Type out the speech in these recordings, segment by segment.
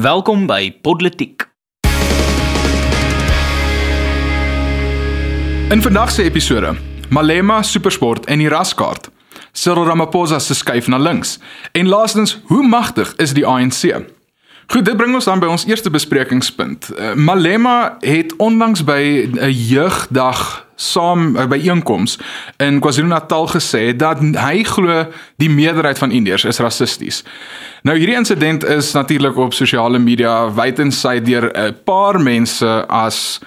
Welkom by Podletiek. In vandag se episode, Malema Supersport en die raskaart. Cyril Ramaphosa se skuif na links. En laastens, hoe magtig is die ANC? Goed, dit bring ons dan by ons eerste besprekingspunt. Uh, Malema het onlangs by 'n jeugdag saam uh, by einkoms in KwaZulu-Natal gesê dat hy glo die meerderheid van Indiërs is rassisties. Nou hierdie insident is natuurlik op sosiale media wyd en sy deur 'n paar mense as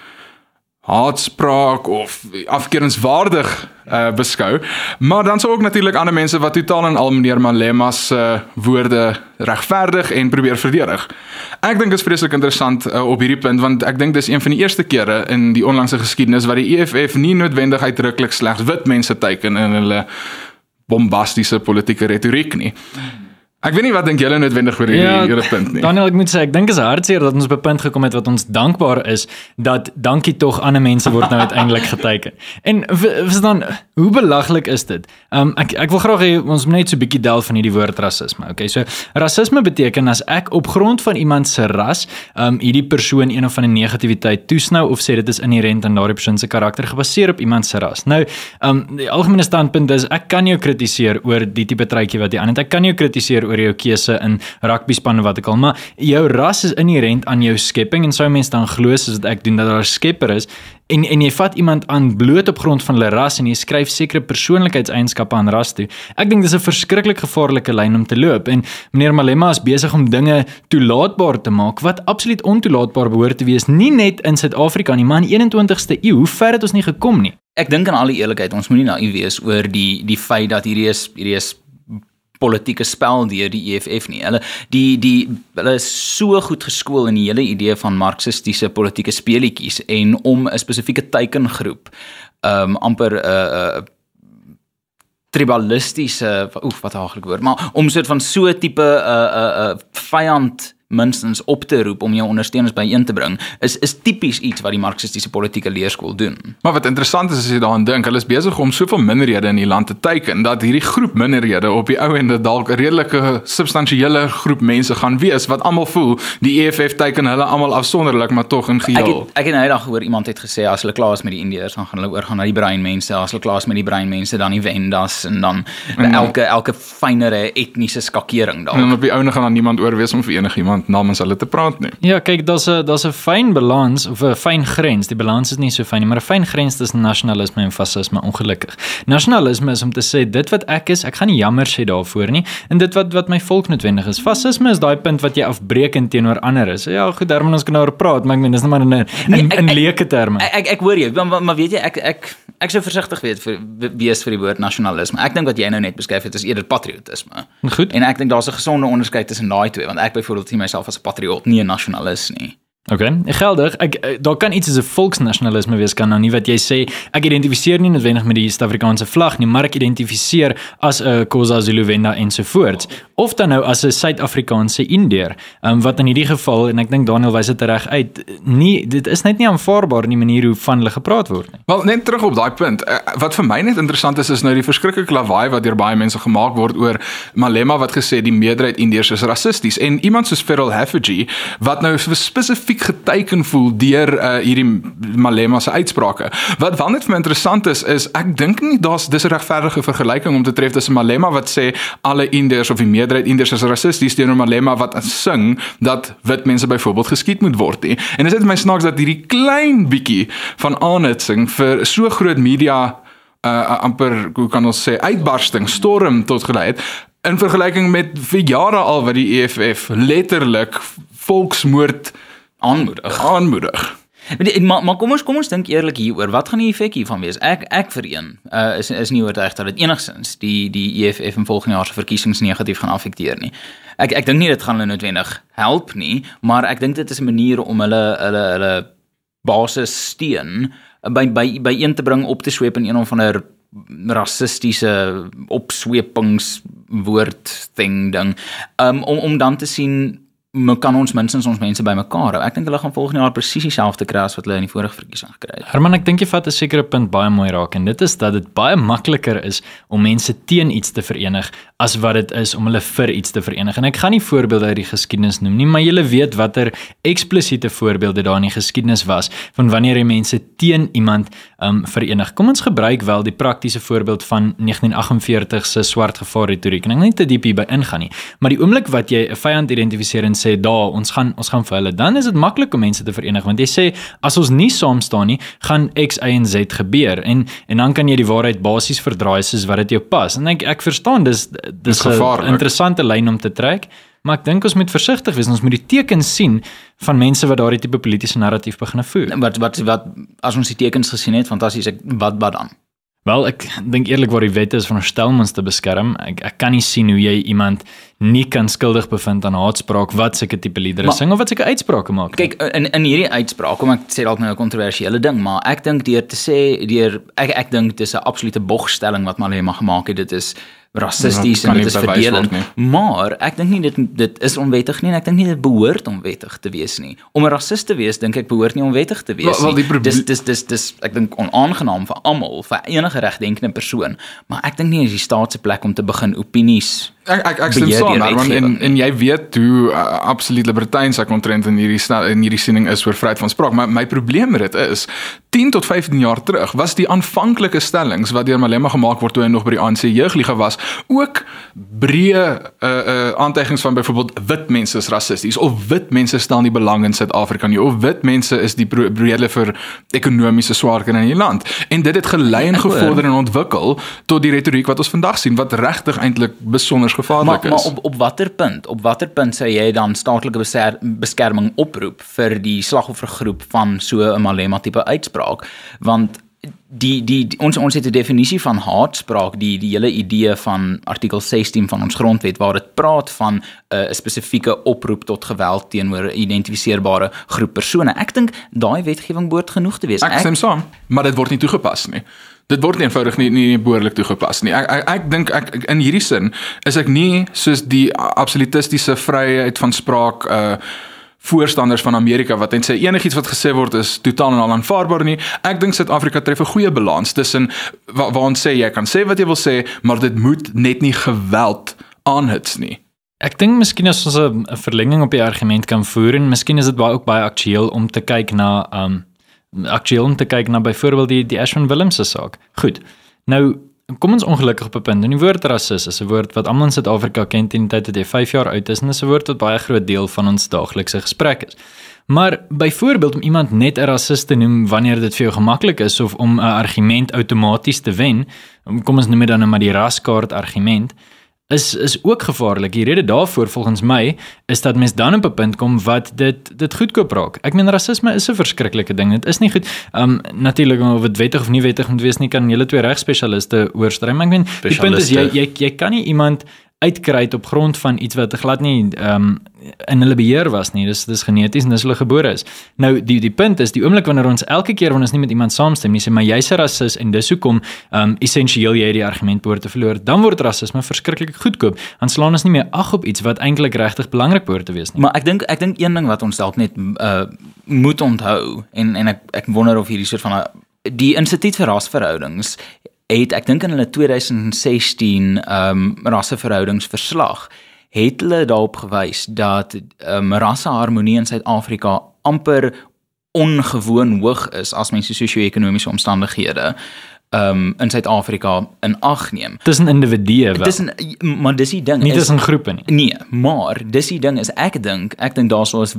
haatspraak of afkeuringswaardig uh, beskou. Maar dan sou ook natuurlik ander mense wat totaal en al meneer Malema se uh, woorde regverdig en probeer verdedig. Ek dink dit is vreeslik interessant uh, op hierdie punt want ek dink dis een van die eerste kere in die onlangse geskiedenis wat die EFF nie noodwendig uitdruklik slegs wit mense teiken in hulle bombastiese politieke retoriek nie. Hmm. Ek weet nie wat dink julle noodwendig oor hierdie ja, hele punt nie. Daniel, ek moet sê ek dink is hartseer dat ons op 'n punt gekom het wat ons dankbaar is dat dankie tog ander mense word nou uiteindelik geteken. En is dan hoe belaglik is dit? Um ek ek wil graag hê ons moet net so 'n bietjie delf van hierdie woord rasisme. Okay, so rasisme beteken as ek op grond van iemand se ras um hierdie persoon een of ander negativiteit toesnou of sê dit is inherënt aan daardie persoon se karakter gebaseer op iemand se ras. Nou um die algemene standpunt is ek kan jou kritiseer oor die tipe truitjie wat jy aan het. Ek kan jou kritiseer oor jou keuse in rugby spanne wat ek al, maar jou ras is inherënt aan jou skepping en sou mense dan glo soos wat ek doen dat daar 'n skepper is en en jy vat iemand aan bloot op grond van hulle ras en jy skryf sekere persoonlikheidseienskappe aan ras toe. Ek dink dis 'n verskriklik gevaarlike lyn om te loop en meneer Malema is besig om dinge toelaatbaar te maak wat absoluut ontoelaatbaar behoort te wees, nie net in Suid-Afrika nie, maar in 21ste eeu. Hoe ver het ons nie gekom nie? Ek dink in alle eerlikheid, ons moenie naïef wees oor die die feit dat hierdie is hierdie is politieke spel deur die EFF nie. Hulle die die hulle is so goed geskool in die hele idee van marxistiese politieke speletjies en om 'n spesifieke teikengroep um amper 'n uh, eh, uh, eh, tribalistiese oef wat haaglike woord maar om soort van so tipe 'n uh, 'n uh, uh, vyand minstens op te roep om jou ondersteuners byeen te bring is is tipies iets wat die marxistiese politieke leerskool doen. Maar wat interessant is as jy daaraan dink, hulle is besig om soveel minderhede in die land te teiken dat hierdie groep minderhede op die ou ende dalk 'n redelike substansiële groep mense gaan wees wat almal voel die EFF teiken hulle almal afsonderlik maar tog in geheel. Ek het, ek het nou eendag gehoor iemand het gesê as hulle klaar is met die Indiërs dan gaan hulle oorgaan na die brein mense, as hulle klaar is met die brein mense dan die Wendas en dan en elke elke fynere etniese skakering daar. En op die ou ende gaan dan niemand oor wees om vir enigiemand iemand namens hulle te praat nie. Ja, kyk, daar's 'n daar's 'n fyn balans of 'n fyn grens. Die balans is nie so fyn nie, maar 'n fyn grens tussen nasionalisme en fasisme ongelukkig. Nasionalisme is om te sê dit wat ek is, ek gaan nie jammer sê daarvoor nie, en dit wat wat my volk noodwendig is. Fasisme is daai punt wat jy afbreekend teenoor ander is. Ja, goed, daar moet ons kan oor praat, maar ek meen dis net maar in in, nee, in, in leuke terme. Ek ek, ek hoor jou, maar, maar weet jy ek ek ek sou versigtig wees vir wees vir die woord nasionalisme. Ek dink wat jy nou net beskryf het is eerder patriotisme. Goed. En ek dink daar's 'n gesonde onderskeid tussen daai twee, want ek byvoorbeeld sien myself as 'n patriot, nie 'n nasionalis nie. Okay. Geldig. Ek eh, daar kan iets as 'n volksnasionalisme wees kan nou nie wat jy sê ek identifiseer nie noodwendig met die Suid-Afrikaanse vlag nie, maar ek identifiseer as 'n Khoza Zulu Venda ensovoorts of dan nou as 'n Suid-Afrikaanse Indeer. Ehm um, wat in hierdie geval en ek dink Daniel wys dit reg uit, nie dit is net nie aanvaarbaar in die manier hoe van hulle gepraat word nie. Wel, net terug op daai punt. Uh, wat vir my net interessant is is nou die verskriklike lawaai wat deur baie mense gemaak word oor Malema wat gesê die meerderheid Indeers is rassisties en iemand soos Ferrell Haffage wat nou spesifiek spesifiek geteken voel deur uh, hierdie Malema se uitsprake. Wat wel net vir my interessant is is ek dink nie daar's dis 'n regverdige vergelyking om te tref tussen Malema wat sê alle Indiërs of die meerderheid Indiërs is rassisties teenoor Malema wat sing dat wit mense byvoorbeeld geskiet moet word nie. En dit is my snaaks dat hierdie klein bietjie van aanhitsing vir so groot media uh amper hoe kan ons sê uitbarsting storm tot gelei het in vergelyking met vir jare al wat die EFF letterlik volksmoord aanmoedig. Aanmoedig. Maar maar kom ons kom ons dink eerlik hieroor. Wat gaan die effek hiervan wees? Ek ek vir een uh, is is nie oortuig dat dit enigstens die die EFF in volgende jaar se verkiesings negatief gaan affekteer nie. ek ek dink nie dit gaan hulle noodwendig help nie, maar ek dink dit is 'n manier om hulle hulle hulle basis steun by by by een te bring op te sweep in een of ander rassistiese opswepingswoord ding ding um, om om dan te sien me kan ons minstens ons mense bymekaar hou. Ek dink hulle gaan volgende jaar presies dieselfde kry as wat hulle in die vorige verkiesing gekry het. Herman, ek dink jy vat 'n sekere punt baie mooi raak en dit is dat dit baie makliker is om mense teen iets te verenig as wat dit is om hulle vir iets te verenig. En ek gaan nie voorbeelde uit die geskiedenis noem nie, maar julle weet watter eksplisiete voorbeelde daar in die geskiedenis was van wanneer jy mense teen iemand um verenig. Kom ons gebruik wel die praktiese voorbeeld van 1948 se swart gevaar retoriek. En ek gaan nie te diep hierby ingaan nie, maar die oomblik wat jy 'n vyand identifiseer en sê daar ons gaan ons gaan vir hulle dan is dit maklik om mense te verenig want jy sê as ons nie saam staan nie gaan X Y en Z gebeur en en dan kan jy die waarheid basies verdraai soos wat dit jou pas en ek ek verstaan dis dis 'n interessante lyn om te trek maar ek dink ons moet versigtig wees ons moet die tekens sien van mense wat daardie tipe politieke narratief begin voer Wat wat wat as ons die tekens gesien het, fantasties, ek wat wat dan? Wel, ek dink eerlikwaar die wet is veronderstel om ons te beskerm. Ek ek kan nie sien hoe jy iemand nie kan skuldig bevind aan haatspraak wat sulke tipe liedere Maar- sing of wat sulke uitsprake maak. Kyk in in hierdie uitspraak, kom ek sê dalk nou 'n kontroversiële ding, maar ek dink deur te sê deur ek ek dink dis 'n absolute bogstelling wat Malema gemaak het. Dit is rassisties Ja, en dit is word Maar ek dink nie dit dit is onwettig nie en ek dink nie dit behoort onwettig te wees nie. Om 'n rassist te wees, dink ek behoort nie onwettig te wees Wel- wel, nie. proble- dis dis dis dis ek dink onaangenaam vir almal, vir enige regdenkende persoon, maar ek dink nie is die staat se plek om te begin opinies Ek ek ek stem saam, deur Herman, en en jy weet hoe uh, absoluut libertyns ek omtrent in hierdie in hierdie siening is oor vryheid van spraak, maar my probleem met dit is 10 tot 15 jaar terug was die aanvanklike stellings wat deur Malema gemaak word toe hy nog by die ANC jeugliga was, ook breë uh uh aantuigings van byvoorbeeld wit mense is rassisties of wit mense stel nie belang in Suid-Afrika nie of wit mense is die rede vir ekonomiese swaarkry in die land. En dit het gelei en gevorder en ontwikkel tot die retoriek wat ons vandag sien wat regtig eintlik besonder gevaarlik Maar, is. maar op op watter punt? Op watter punt sou jy dan staatlike beskerming oproep vir die slagoffergroep van so 'n Malema tipe uitspraak? Want die, die ons ons het 'n definisie van haatspraak, die die hele idee van artikel 16 van ons grondwet waar dit praat van 'n uh, spesifieke oproep tot geweld teenoor 'n identifiseerbare groep persone. Ek dink daai wetgewing behoort genoeg te wees. Ek stem saam, maar dit word nie toegepas nie. Dit word nie eenvoudig nie nie behoorlik toegepas nie. Ek ek, ek dink ek, ek in hierdie sin is ek nie soos die absolutistiese vryheid van spraak uh voorstanders van Amerika wat net sê enigiets wat gesê word is totaal en al aanvaarbaar nie. Ek dink Suid-Afrika tref 'n goeie balans tussen waar, waar ons sê jy kan sê wat jy wil sê, maar dit moet net nie geweld aanhits nie. Ek dink miskien as ons 'n verlenging op die argument kan voer en miskien is dit baie ook baie aktueel om te kyk na um aktueel om te kyk na byvoorbeeld die die Ashwin Willems se saak. Goed. Nou kom ons ongelukkig op 'n punt. En die woord rasis is 'n woord wat almal in Suid-Afrika ken teen die tyd dat jy 5 jaar oud is en dis 'n woord wat baie groot deel van ons daaglikse gesprek is. Maar byvoorbeeld om iemand net 'n rasis te noem wanneer dit vir jou gemaklik is of om 'n argument outomaties te wen, kom ons noem dit dan nou maar die raskaart argument, is is ook gevaarlik. Die rede daarvoor volgens my is dat mens dan op 'n punt kom wat dit dit goedkoop raak. Ek meen rasisme is 'n verskriklike ding. Dit is nie goed. Um natuurlik of dit wettig of nie wettig moet wees nie kan julle twee regspesialiste oorstry, maar ek meen die punt is jy jy jy kan nie iemand uitkry op grond van iets wat glad nie um in hulle beheer was nie. Dis dis geneties en dis hulle gebore is. Nou die die punt is die oomblik wanneer ons elke keer wanneer ons nie met iemand saamstem nie, sê maar jy's 'n rasis en dis hoekom um essensieel jy die argument behoort te verloor, dan word rasisme verskriklik goedkoop. Dan slaan ons nie meer ag op iets wat eintlik regtig belangrik behoort te wees nie. Maar ek dink ek dink een ding wat ons dalk net uh moet onthou en en ek ek wonder of hierdie soort van 'n die instituut vir rasverhoudings het ek dink in hulle 2016 um rasseverhoudingsverslag het hulle daarop gewys dat um rasseharmonie in Suid-Afrika amper ongewoon hoog is as mens die sosio-ekonomiese omstandighede um in Suid-Afrika in ag neem. Tussen individue wel. Dis 'n maar dis die ding nie tussen groepe nie. Nee, maar dis die ding is ek dink, ek dink daarsou is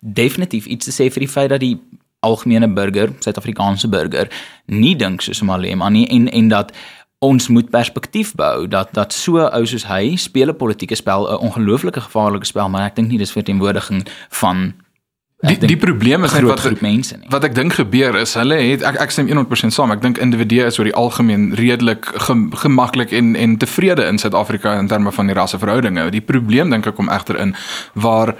definitief iets te sê vir die feit dat die algemene burger, Suid-Afrikaanse burger, nie dink soos Malema nie en en dat ons moet perspektief bou dat dat so ou soos hy speel 'n politieke spel, 'n ongelooflike gevaarlike spel, maar ek dink nie dis verteenwoordiging van Die die probleem is net wat groep mense nie. Wat ek dink gebeur is hulle het ek ek stem 100% saam. Ek dink individue is oor die algemeen redelik gem, gemaklik en en tevrede in Suid-Afrika in terme van die rasseverhoudinge. Die probleem dink ek kom egter in waar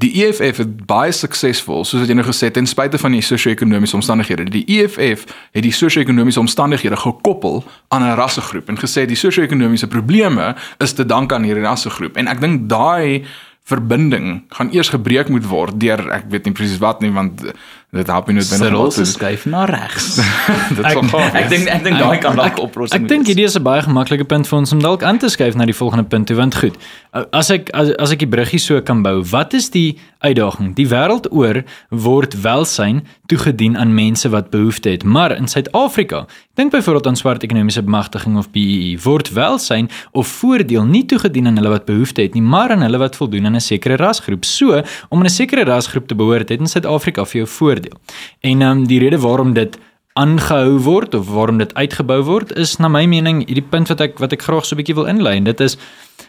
die EFF het baie suksesvol, soos wat jy nou gesê het, ten spyte van die sosio-ekonomiese omstandighede. Die EFF het die sosio-ekonomiese omstandighede gekoppel aan 'n rassegroep en gesê die sosio-ekonomiese probleme is te danke aan hierdie rassegroep. En ek dink daai verbinding gaan eers gebreek moet word deur ek weet nie presies wat nie want dit help nie noodwendig Cyril om se te- skuif na regs. dit Ek- sal gaan. ek dink ek dink daai kan dalk 'n oplossing Ek dink hierdie is 'n baie gemaklike punt vir ons om dalk aan te skuif na die volgende punt toe want goed. As ek as, as ek die bruggie so kan bou, wat is die uitdaging? Die wêreld oor word welsyn toegedien aan mense wat behoefte het, maar in Suid-Afrika, dink byvoorbeeld aan swart ekonomiese bemagtiging of BEE, word welsyn of voordeel nie toegedien aan hulle wat behoefte het nie, maar aan hulle wat voldoen aan 'n sekere rasgroep. So, om aan 'n sekere rasgroep te behoort, het in Suid-Afrika vir jou voordeel. En ehm um, die rede waarom dit aangehou word of waarom dit uitgebou word is na my mening hierdie punt wat ek wat ek graag so 'n bietjie wil inlei en dit is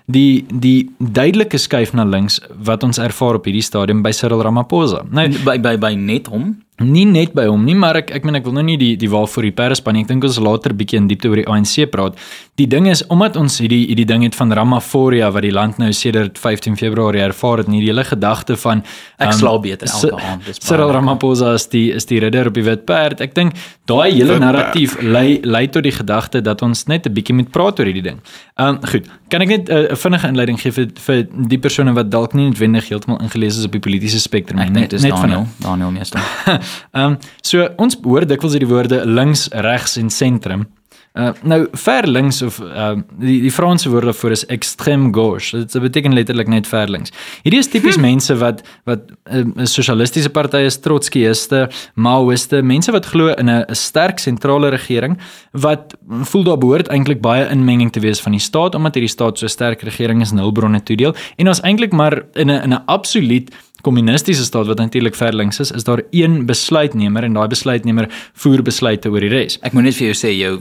die die duidelike skuif na links wat ons ervaar op hierdie stadium by Cyril Ramaphosa. Nou by by by net hom. Nie net by hom nie, maar ek ek meen ek wil nou nie die die waal voor die perde span nie. Ek dink ons later bietjie in diepte oor die ANC praat. Die ding is omdat ons hierdie hierdie ding het van Ramaphoria wat die land nou sedert 15 Februarie ervaar het, en hierdie hele gedagte van Ek ehm, slaap beter elke aand, dis Cyril Ramaphosa is die is die ridder op die wit perd. Ek dink daai hele narratief lei lei tot die gedagte dat ons net 'n bietjie moet praat oor hierdie ding. Um, goed, kan ek net 'n uh, vinnige inleiding gee vir vir die persone wat dalk nie noodwendig heeltemal ingelees is op die politieke spektrum Ek nie. dink dis Daniel, Daniel meester. Ehm um, so ons hoor dikwels hierdie woorde links, regs en sentrum. Uh, nou ver links of uh, die die Franse woord daarvoor is extreme gauche. Dit beteken letterlik net ver links. Hierdie is tipies mense wat wat 'n uh, sosialistiese party is, trotskieiste, maoïste, mense wat glo in 'n 'n sterk sentrale regering wat voel daar behoort eintlik baie inmenging te wees van die staat omdat hierdie staat so sterk regering is en hulpbronne toedeel en ons eintlik maar in 'n in 'n absoluut kommunistiese staat wat natuurlik ver links is, is daar een besluitnemer en daai besluitnemer voer besluite oor die res. Ek moet net vir jou sê jou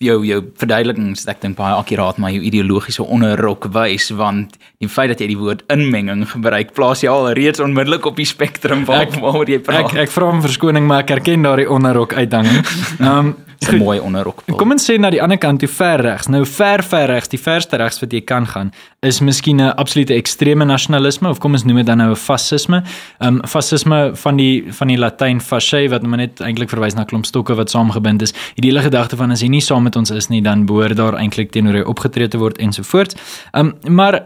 jou jou verduidelikings ek dink baie akkuraat maar jou ideologiese onderrok wys want die feit dat jy die woord inmenging gebruik plaas jy al reeds onmiddellik op die spektrum waar Ek- waaroor jy praat. Ek ek vra om verskoning maar ek erken daardie onderrok uitdaging. Ehm um, 'n mooi onderrok. Kom ons sê na die ander kant toe ver regs. Nou ver ver regs, die verste regs wat jy kan gaan, is miskien 'n absolute ekstreme nasionalisme of kom ons noem dit dan nou 'n fasisme. Ehm um, fasisme van die van die Latyn fasce wat maar net eintlik verwys na klomp stokke wat saamgebind is. Die hele gedagte van as jy nie saam met ons is nie, dan behoort daar eintlik teenoor jou opgetree te word ensovoorts. Ehm um, maar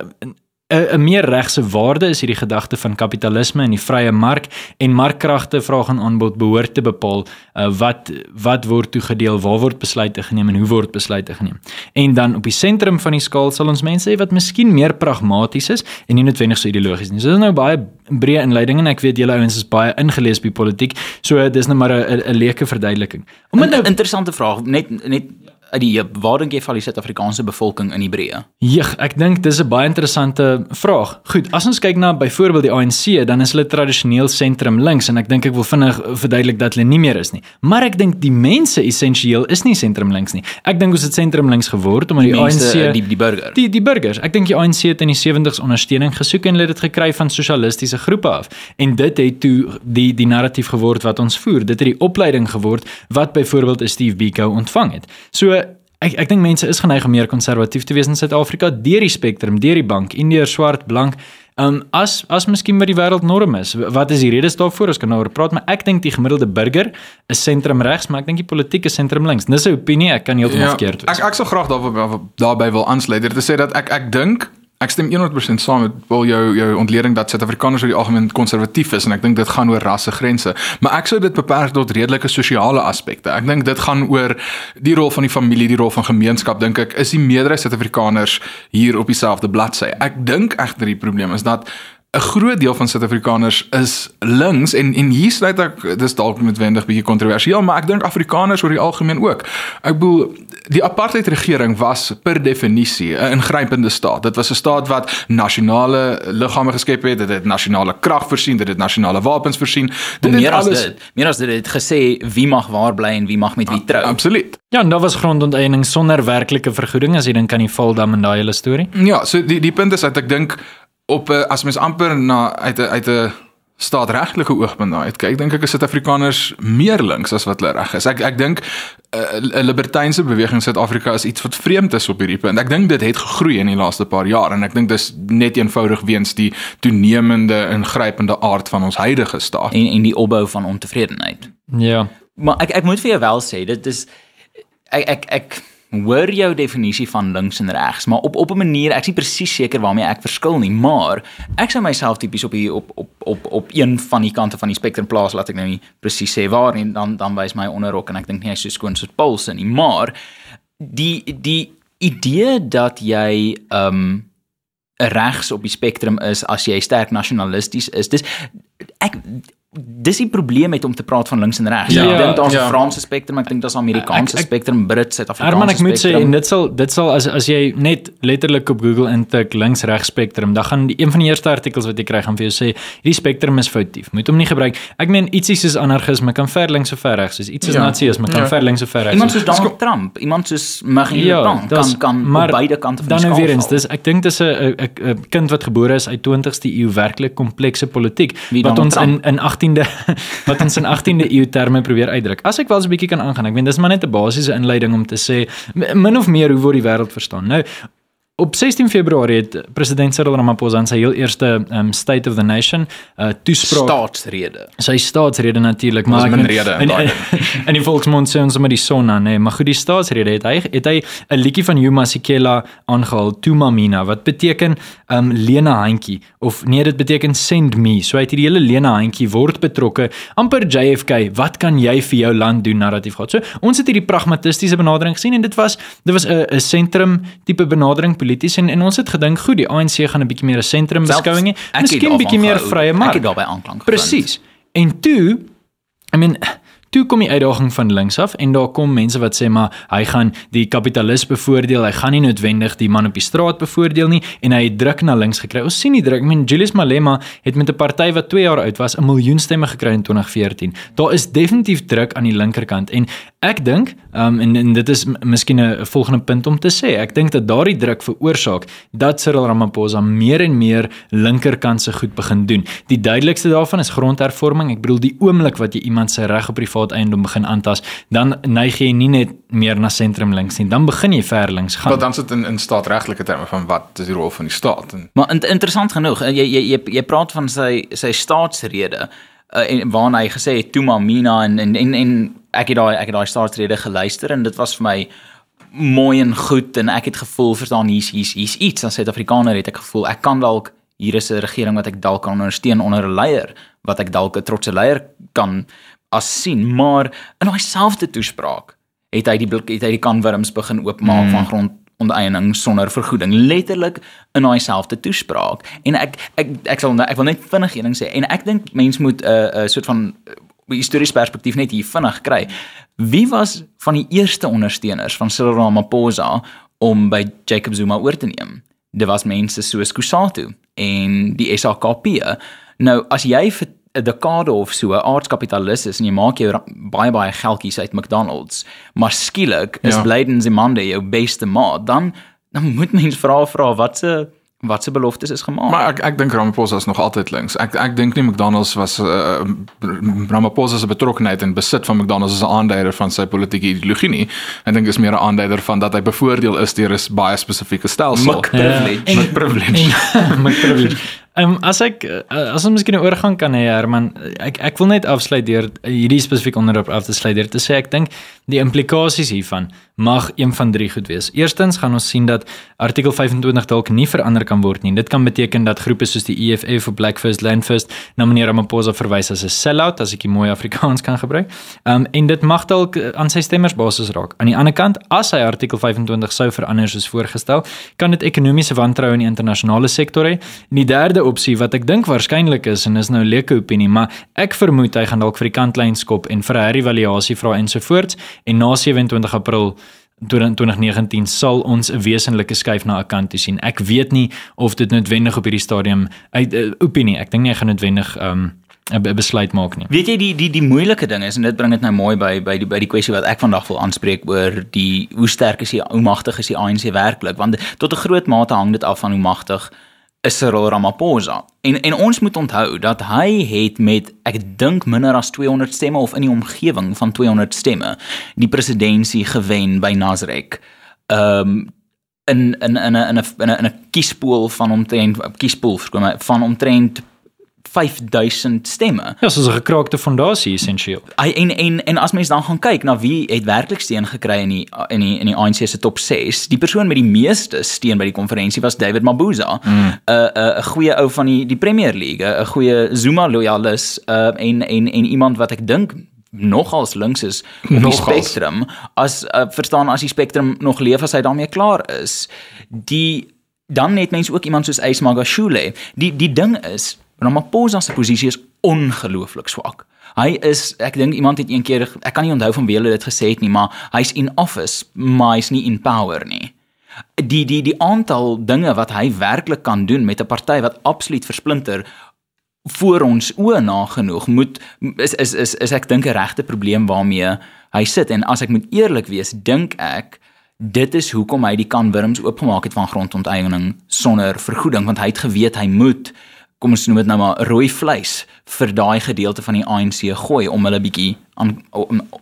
'n 'n meer regse waarde is hierdie gedagte van kapitalisme en die vrye mark en markkragte vraag en aanbod behoort te bepaal uh, wat wat word toegedeel, waar word besluite geneem en hoe word besluite geneem. En dan op die sentrum van die skaal sal ons mense hê wat miskien meer pragmaties is en nie noodwendig so ideologies nie. So dis nou baie breë inleiding en ek weet julle ouens is baie ingelees by politiek. So dis nou maar 'n 'n leuke verduideliking. Om dit nou 'n interessante vraag net net uit die waar dink jy val die Suid-Afrikaanse bevolking in Hebreë? Ja, ek dink dis 'n baie interessante vraag. Goed, as ons kyk na byvoorbeeld die ANC, dan is hulle tradisioneel sentrum links en ek dink ek wil vinnig verduidelik dat hulle nie meer is nie. Maar ek dink die mense essensieel is nie sentrum links nie. Ek dink ons het sentrum links geword omdat die, Die mense, ANC die die burger. die die burgers. Ek dink die ANC het in die 70s ondersteuning gesoek en hulle het dit gekry van sosialistiese groepe af. En dit het toe die die narratief geword wat ons voer. Dit het die opleiding geword wat byvoorbeeld Steve Biko ontvang het. So ek ek dink mense is geneig om meer konservatief te wees in Suid-Afrika deur die spektrum, deur die bank, indiër, swart, blank. Um as as miskien wat die wêreld norm is. Wat is die redes daarvoor? Ons kan nou oor praat, maar ek dink die gemiddelde burger is sentrum regs, maar ek dink die politiek is sentrum links. Dis 'n opinie, ek kan heeltemal verkeerd wees. ek ek sou graag daarby daarby wil aansluit. Dit te sê dat ek ek dink ek stem 100% saam met wel jou jou ontleding dat Suid-Afrikaners oor die algemeen konservatief is en ek dink dit gaan oor rassegrense. Maar ek sou dit beperk tot redelike sosiale aspekte. Ek dink dit gaan oor die rol van die familie, die rol van gemeenskap dink ek is die meerderheid Suid-Afrikaners hier op dieselfde bladsy. Ek dink egter die probleem is dat 'n groot deel van Suid-Afrikaners is links en en hier sluit ek dis dalk noodwendig bietjie kontroversieel, maar ek dink Afrikaners oor die algemeen ook. Ek bedoel die apartheid regering was per definisie 'n ingrypende staat. Dit was 'n staat wat nasionale liggame geskep het, dit het nasionale krag voorsien, dit het nasionale wapens voorsien. Dit meer as alles dit, meer as dit het gesê wie mag waar bly en wie mag met wie trou. absoluut. Ja, en daar was grondonteeneming sonder werklike vergoeding as jy dink aan die Valdam en daai hele storie. Ja, so die die punt is dat ek dink op 'n as mens amper na uit 'n uit 'n staatregtelike oogpunt uit kyk, dink ek is Suid-Afrikaners meer links as wat hulle reg is. Ek ek dink 'n uh, libertynse beweging in Suid-Afrika is iets wat vreemd is op hierdie punt. Ek dink dit het gegroei in die laaste paar jaar en ek dink dis net eenvoudig weens die toenemende ingrypende aard van ons huidige staat en en die opbou van ontevredenheid. Ja. Maar ek ek moet vir jou wel sê, dit is ek ek ek hoor jou definisie van links en regs, maar op op 'n manier, ek is nie presies seker waarmee ek verskil nie, maar ek sou myself tipies op hier op op op op een van die kante van die spektrum plaas, laat ek nou nie presies sê waar nie, dan dan wys my onderrok en ek dink nie hy is so skoon soos Paul se nie, maar die die idee dat jy ehm um, regs op die spektrum is as jy sterk nasionalisties is. Dis ek dis die probleem met om te praat van links en regs. Ja, ek dink daar's 'n ja. Franse spektrum, ek dink daar's 'n Amerikaanse Ek- ek- spektrum, Brit, Suid-Afrikaanse Herman, ek moet sê spektrum. en dit sal dit sal as as jy net letterlik op Google intik links regs spektrum, dan gaan die een van die eerste artikels wat jy kry gaan vir jou sê hierdie spektrum is foutief. Moet hom nie gebruik. Ek meen ietsie soos anargisme kan ver links of ver regs wees. Iets soos Ja. nazisme kan Ja. ver links of ver regs Iemand soos Donald Trump, iemand soos Marine Le Pen kan kan op beide kante van dan die nou skaal. weer eens, dis ek dink dis 'n 'n kind wat gebore is uit 20ste eeu werklik komplekse politiek Wie wat ons in Trump? in 18de wat ons in 18de eeu terme probeer uitdruk. As ek wel so 'n bietjie kan aangaan, ek meen dis maar net 'n basiese inleiding om te sê min of meer hoe word die wêreld verstaan. Nou Op 16 Februarie het president Cyril Ramaphosa in sy heel eerste um, State of the Nation uh, toespraak staatsrede. sy staatsrede natuurlik ek min rede in in, daai in, die volksmond sê ons sommer die son aan nê maar goed die staatsrede het hy het hy 'n liedjie van Yuma Sikela aangehaal Tumamina wat beteken um lena handjie of nee dit beteken send me. So uit hierdie hele lena handjie word betrokke amper JFK wat kan jy vir jou land doen narratief gehad. So ons het hierdie pragmatistiese benadering gesien en dit was dit was 'n 'n sentrum tipe benadering polities en en ons het gedink goed die ANC gaan 'n bietjie meer 'n sentrum beskouing hê miskien bietjie meer vrye mark Ek het daarbey aanklank gevind. Presies. En toe I mean toe kom die uitdaging van links af en daar kom mense wat sê maar hy gaan die kapitalis bevoordeel, hy gaan nie noodwendig die man op die straat bevoordeel nie en hy het druk na links gekry. Ons sien die druk. I mean Julius Malema het met 'n party wat 2 jaar oud was 'n miljoen stemme gekry in 2014. Daar is definitief druk aan die linkerkant en ek dink um, en, en dit is miskien 'n volgende punt om te sê. Ek dink dat daardie druk veroorsaak dat Cyril Ramaphosa meer en meer linkerkant se goed begin doen. Die duidelikste daarvan is grondhervorming. Ek bedoel die oomblik wat jy iemand se reg op privaat eiendom begin aantas, dan neig jy nie net meer na sentrum links nie, dan begin jy ver links gaan. Want dan sit in in staatregtelike terme van wat is die rol van die staat en Maar in, interessant genoeg, eh, jy jy jy, jy praat van sy sy staatsrede uh, en waarna hy gesê het Tuma Mina en en en, en ek het daai ek het daai staatsrede geluister en dit was vir my mooi en goed en ek het gevoel verstaan hier's hier's hier's iets. As Suid-Afrikaner het ek gevoel ek kan dalk hier is 'n regering wat ek dalk kan ondersteun onder 'n leier wat ek dalk 'n trotse leier kan as sien. Maar in daai selfde toespraak het hy die blik- het hy die kanwurms begin oopmaak mm. van grond onteiening sonder vergoeding. Letterlik in daai selfde toespraak. En ek ek ek sal ek wil net vinnig een ding sê. En ek dink mens moet 'n uh, 'n soort van uh, historiese perspektief net hier vinnig kry wie was van die eerste ondersteuners van Cyril Ramaphosa om by Jacob Zuma oor te neem dit was mense soos Kusatu en die SAKP nou as jy vir 'n dekade of so 'n aardskapitalis is en jy maak jou baie baie geldjies uit McDonald's, maar skielik is Ja. ja. Blyden Zimande jou beste maat, dan dan moet mens vra vra wat se wat se beloftes is gemaak. Maar ek ek dink Ramaphosa is nog altyd links. Ek ek dink nie McDonald's was uh, Ramaphosa se betrokkenheid en besit van McDonald's is 'n aanduider van sy politieke ideologie nie. Ek dink is meer 'n aanduider van dat hy bevoordeel is deur 'n baie spesifieke stelsel. Mik privilege. Ja, en- Met privilege. En my privilege. Ehm um, as ek uh, as ons miskien 'n oorgang kan hê Herman, ek ek wil net afsluit deur hierdie spesifieke onderwerp af te sluit deur te sê ek dink die implikasies hiervan mag een van drie goed wees. Eerstens gaan ons sien dat artikel 25 dalk nie verander kan word nie. Dit kan beteken dat groepe soos die EFF of Black First Land First na meneer Ramaphosa verwys as 'n sellout as ek die mooi Afrikaans kan gebruik. Ehm um, en dit mag dalk uh, aan sy stemmersbasis raak. Aan die ander kant, as hy artikel 25 sou verander soos voorgestel, kan dit ekonomiese wantroue in die internasionale sektor hê. En die derde opsie wat ek dink waarskynlik is en is nou leuke opinie, maar ek vermoed hy gaan dalk vir die kantlyn skop en vir 'n herëvaluasie vra ensovoorts en na 27 April 2019 sal ons 'n wesenlike skuif na 'n kant toe sien. Ek weet nie of dit noodwendig op hierdie stadium uit uh, opinie. Ek dink nie hy gaan noodwendig um 'n besluit maak nie. Weet jy die die die moeilike ding is en dit bring dit nou mooi by by die by die kwessie wat ek vandag wil aanspreek oor die hoe sterk is die hoe magtig is die ANC werklik want tot 'n groot mate hang dit af van hoe magtig is Cyril Ramaphosa. En en ons moet onthou dat hy het met ek dink minder as 200 stemme of in die omgewing van 200 stemme die presidentskap gewen by Nasrek. Ehm um, in in in 'n in 'n in 'n kiespool van omtrent kiespool verskoon my van omtrent 5000 stemme. Ja, soos 'n gekraakte fondasie essensieel. En en en as mens dan gaan kyk na wie het werklik steun gekry in die in die in die ANC se top 6, die persoon met die meeste steun by die konferensie was David Mabuza. 'n mm. 'n 'n goeie ou van die die Premier League, 'n goeie Zuma loyalis, uh en en en iemand wat ek dink nogals links is op die spektrum as uh, verstaan as die spektrum nog leef as hy daarmee klaar is. Die dan net mense ook iemand soos Ace Magashule. Die die ding is Ramaphosa se posisie is ongelooflik swak. Hy is ek dink iemand het een keer ek kan nie onthou van wie hulle dit gesê het nie, maar hy's in office, maar hy's nie in power nie. Die die die aantal dinge wat hy werklik kan doen met 'n party wat absoluut versplinter voor ons oë nagenoeg moet is is is, is ek dink 'n regte probleem waarmee hy sit en as ek moet eerlik wees, dink ek dit is hoekom hy die kanwurms oopgemaak het van grondonteiening sonder vergoeding want hy het geweet hy moet kom ons noem dit nou maar rooi vleis vir daai gedeelte van die ANC gooi om hulle bietjie aan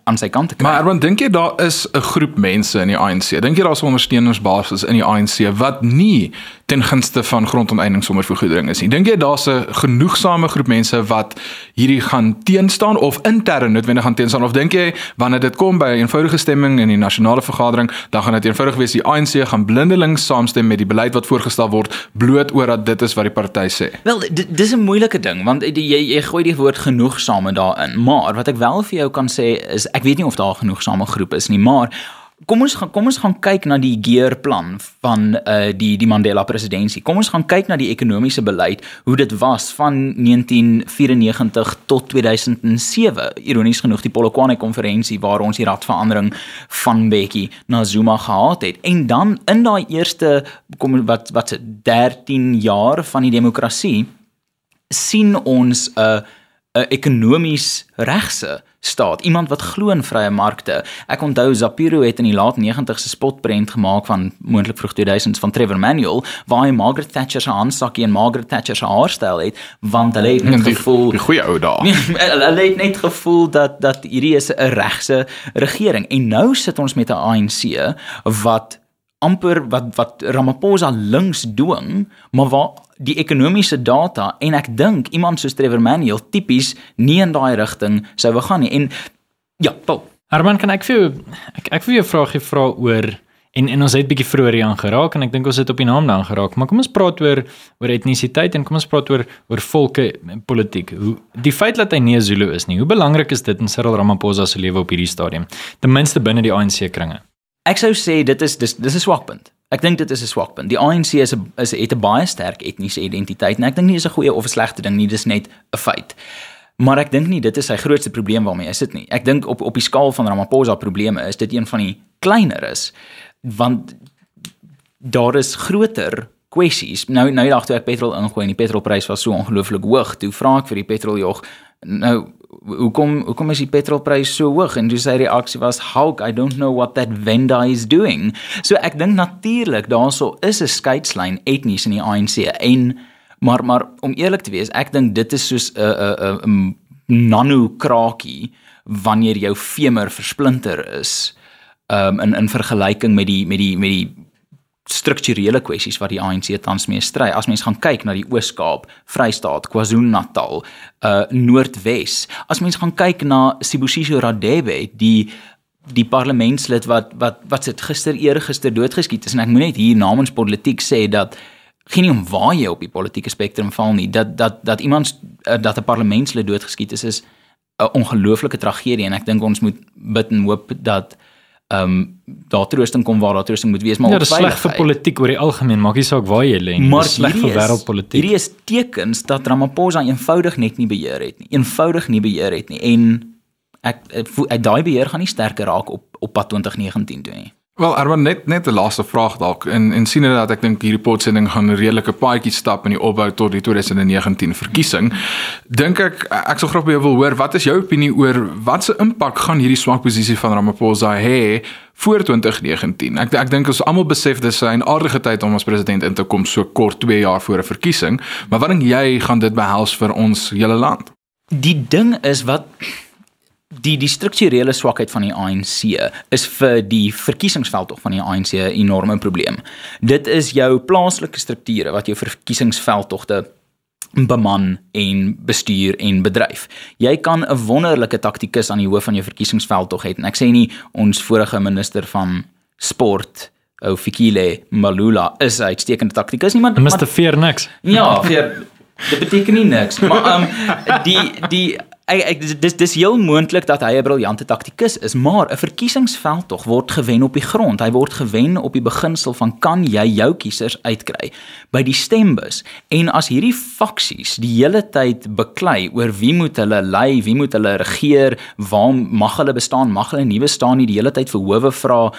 aan sy kant te kry. Maar Erwin, dink jy daar is 'n groep mense in die ANC? Dink jy daar's 'n ondersteuningsbasis in die ANC wat nie ten gunste van grondonteiening sonder vergoeding is nie? Dink jy daar's 'n genoegsame groep mense wat hierdie gaan teenstaan of intern noodwendig gaan teenstaan of dink jy wanneer dit kom by 'n eenvoudige stemming in die nasionale vergadering, dan gaan dit eenvoudig wees die ANC gaan blindelings saamstem met die beleid wat voorgestel word bloot oor dat dit is wat die party sê? Wel, dis 'n moeilike ding want jy jy gooi die woord genoegsame daarin, maar wat ek wel vir jou jou kan sê is ek weet nie of daar genoegsame groep is nie, maar kom ons gaan kom ons gaan kyk na die gearplan van uh die die Mandela presidentskap. Kom ons gaan kyk na die ekonomiese beleid, hoe dit was van 1994 tot 2007. Ironies genoeg die Polokwane konferensie waar ons die radverandering van Bekkie na Zuma gehad het. En dan in daai eerste kom wat wat 13 jaar van die demokrasie sien ons 'n uh, 'n ekonomies regse staat, iemand wat glo in vrye markte. Ek onthou Zapiro het in die laat 90's 'n spotprent gemaak van moontlik vroeg 2000s van Trevor Manuel waar hy Margaret Thatcher se handsakkie en Margaret Thatcher se haarstyl het, want hulle het net gevoel die goeie ou dae. hulle het net gevoel dat dat hierdie is 'n regse regering en nou sit ons met 'n ANC wat amper wat wat Ramaphosa links dwing, maar waar die ekonomiese data en ek dink iemand soos Trevor Manuel tipies nie in daai rigting sou wou gaan nie. En ja, Paul. Herman, kan ek vir jou ek ek wil jou 'n vraagie vra oor en en ons het bietjie vroeër hier aangeraak en ek dink ons het op die naam daan geraak, maar kom ons praat oor oor etnisiteit en kom ons praat oor oor volke politiek. Hoe die feit dat hy nie Zulu is nie, hoe belangrik is dit in Cyril Ramaphosa se lewe op hierdie stadium? Ten minste binne die ANC kringe. Ek sou sê dit is dis dis 'n swakpunt. Ek dink dit is 'n swakpunt. Die ANC is 'n is het 'n baie sterk etniese identiteit en ek dink nie dis 'n goeie of 'n slegte ding nie, dis net 'n feit. Maar ek dink nie dit is sy grootste probleem waarmee hy sit nie. Ek dink op op die skaal van Ramaphosa probleme is dit een van die kleiner is want daar is groter kwessies. Nou nou dag toe ek petrol ingooi en die petrolprys was so ongelooflik hoog, toe vra ek vir die petroljog nou hoekom hoekom is die petrolprys so hoog en toe sy reaksie was how I don't know what that vendor is doing. So ek dink natuurlik daarso is 'n skeidslyn etnies in die ANC en maar maar om eerlik te wees, ek dink dit is soos 'n 'n 'n nano krakie wanneer jou femur versplinter is um in in vergelyking met die met die met die strukturele kwessies wat die ANC tans mee stry. As mens gaan kyk na die Oos-Kaap, Vrystaat, KwaZulu-Natal, uh Noordwes. As mens gaan kyk na Sibusiso Radebe, die die parlementslid wat wat wat sit gister eergister doodgeskiet is en ek moet net hier namens politiek sê dat geen nie om waar jy op die politieke spektrum val nie dat dat dat iemand uh, dat 'n parlementslid doodgeskiet is is 'n ongelooflike tragedie en ek dink ons moet bid en hoop dat ehm um, daar troosting kom waar daar troosting moet wees maar ja, dit is sleg vir politiek oor die algemeen maak nie saak waar jy lê nie. Maar sleg vir wêreldpolitiek. hierdie is tekens dat Ramaphosa eenvoudig net nie beheer het nie eenvoudig nie beheer het nie. En ek, ek, ek daai beheer gaan nie sterker raak op op pad 2019 toe nie Wel, Arman net net 'n laaste vraag dalk en en sien dat ek dink hierdie potsending gaan 'n redelike paadjie stap in die opbou tot die 2019 verkiesing. Dink ek ek sou graag by jou wil hoor wat is jou opinie oor wat se impak gaan hierdie swak posisie van Ramaphosa hê voor 2019? Ek ek dink ons almal besef dis 'n aardige tyd om as president in te kom so kort 2 jaar voor 'n verkiesing, maar wat dink jy gaan dit behels vir ons hele land? Die ding is wat die die strukturele swakheid van die ANC is vir die verkiesingsveld tog van die ANC 'n enorme probleem. Dit is jou plaaslike strukture wat jou verkiesingsveld togte beman en bestuur en bedryf. Jy kan 'n wonderlike taktikus aan die hoof van jou verkiesingsveld tog hê en ek sê nie ons vorige minister van sport ou Fikile Malula is 'n uitstekende taktikus nie maar Mr. Fear niks. Ja, vir dit beteken nie niks, maar ehm um, die die ek, ek dis dis heel moontlik dat hy 'n briljante taktikus is, maar 'n verkiesingsveld tog word gewen op die grond. Hy word gewen op die beginsel van kan jy jou kiesers uitkry by die stembus. En as hierdie faksies die hele tyd beklei oor wie moet hulle lei, wie moet hulle regeer, waar mag hulle bestaan, mag hulle nie bestaan nie, die hele tyd vir howe vra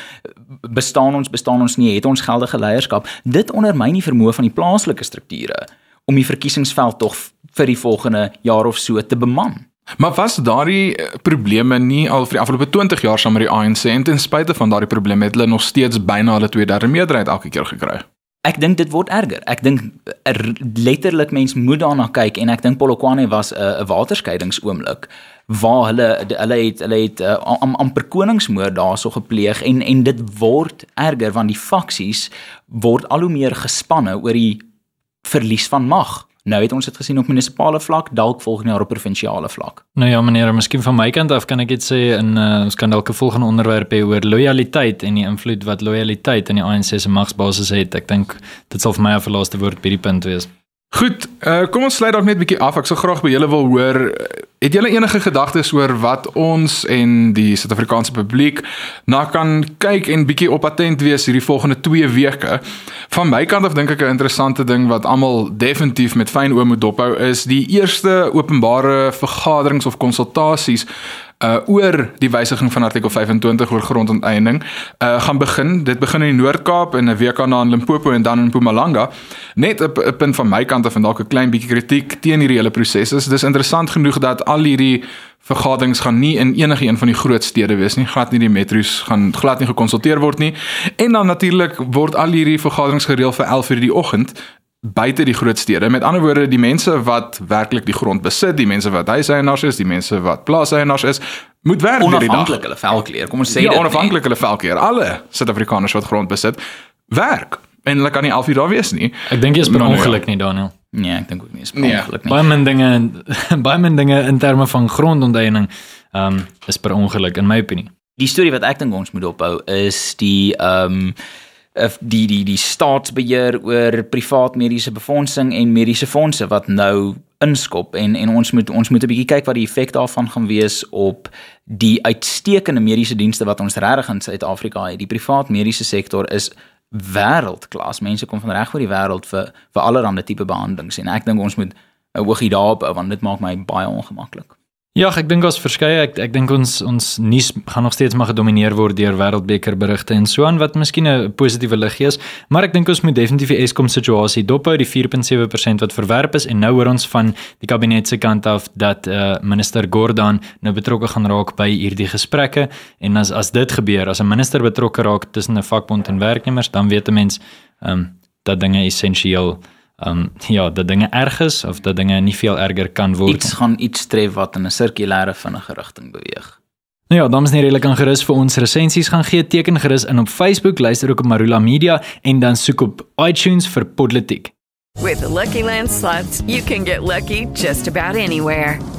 bestaan ons, bestaan ons nie, het ons geldige leierskap. Dit ondermyn die vermoë van die plaaslike strukture om die verkiesingsveld tog vir die volgende jaar of so te beman. Maar was daardie eh, probleme nie al vir die afgelope 20 jaar saam met die ANC en ten spyte van daardie probleme het hulle nog steeds byna hulle tweederde meerderheid elke keer gekry? Ek dink dit word erger. Ek dink er, letterlik mens moet daarna kyk en ek dink Polokwane was 'n uh, waterskeidingsoomblik waar hulle hulle het hulle het uh, am, amper koningsmoord daarso gepleeg en en dit word erger want die faksies word al hoe meer gespanne oor die verlies van mag. Nou het ons dit gesien op munisipale vlak, dalk volgende jaar op provinsiale vlak. Nou ja, meneer, miskien van my kant af kan ek dit sê in uh, ons kan dalk 'n volgende onderwerp hê oor lojaliteit en die invloed wat lojaliteit in die ANC se magsbasis het. Ek dink dit sal vir my 'n laaste woord by die punt wees. Goed, uh, kom ons sluit dalk net 'n bietjie af. Ek sou graag by julle wil hoor, het julle enige gedagtes oor wat ons en die Suid-Afrikaanse publiek na kan kyk en bietjie op attent wees hierdie volgende 2 weke? Van my kant af dink ek 'n interessante ding wat almal definitief met fyn oë moet dophou is die eerste openbare vergaderings of konsultasies uh oor die wysiging van artikel 25 oor grondonteeneming uh gaan begin. Dit begin in die Noord-Kaap en 'n week daarna in Limpopo en dan in Mpumalanga. Net 'n punt van my kant af en dalk 'n klein bietjie kritiek teen hierdie hele proses. Is dis interessant genoeg dat al hierdie vergaderings gaan nie in enige een van die groot stede wees nie. Glad nie die metro's gaan glad nie gekonsulteer word nie. En dan natuurlik word al hierdie vergaderings gereël vir 11:00 die oggend buite die groot stede. Met ander woorde, die mense wat werklik die grond besit, die mense wat huiseienaars is, die mense wat plaaseienaars is, moet werk hierdie dag. Onafhanklik hulle velkleur. Kom ons sê ja, dit. onafhanklik hulle velkleur. Alle Suid-Afrikaners wat grond besit, werk. En hulle kan nie al vier daar wees nie. Ek dink jy is per nou ja. ongeluk nie, Daniel. Nee, ek dink ook nie is Nee. ongeluk nie. Baie min dinge baie min dinge in terme van grondonteeneming ehm um, is per ongeluk in my opinie. Die storie wat ek dink ons moet ophou is die ehm um, die die die staatsbeheer oor privaat mediese befondsing en mediese fondse wat nou inskop en en ons moet ons moet 'n bietjie kyk wat die effek daarvan gaan wees op die uitstekende mediese dienste wat ons regtig in Suid-Afrika het. Die privaat mediese sektor is wêreldklas. Mense kom van reg oor die wêreld vir vir allerlei tipe behandelings en ek dink ons moet 'n oogie daarop hou want dit maak my baie ongemaklik. Ja, ek dink ons verskeie ek ek dink ons ons nuus gaan nog steeds maar gedomeineer word deur wêreldbeker berigte en so aan wat miskien 'n positiewe lig gee, maar ek dink ons moet definitief die Eskom situasie dophou, die 4.7% wat verwerp is. En nou hoor ons van die kabinet se kant af dat uh, minister Gordhan nou betrokke gaan raak by hierdie gesprekke. En as as dit gebeur, as 'n minister betrokke raak tussen 'n vakbond en werknemers, dan weet 'n mens ehm um, dat dinge essensieel ehm um, ja, dat dinge erg is of dat dinge nie veel erger kan word. Iets gaan iets tref wat in 'n sirkulêre vinnige rigting beweeg. Nou ja, dames en here, julle kan gerus vir ons resensies gaan gee. Teken gerus in op Facebook, luister ook op Marula Media en dan soek op iTunes vir Politiek. With the Lucky Land slots, you can get lucky just about anywhere.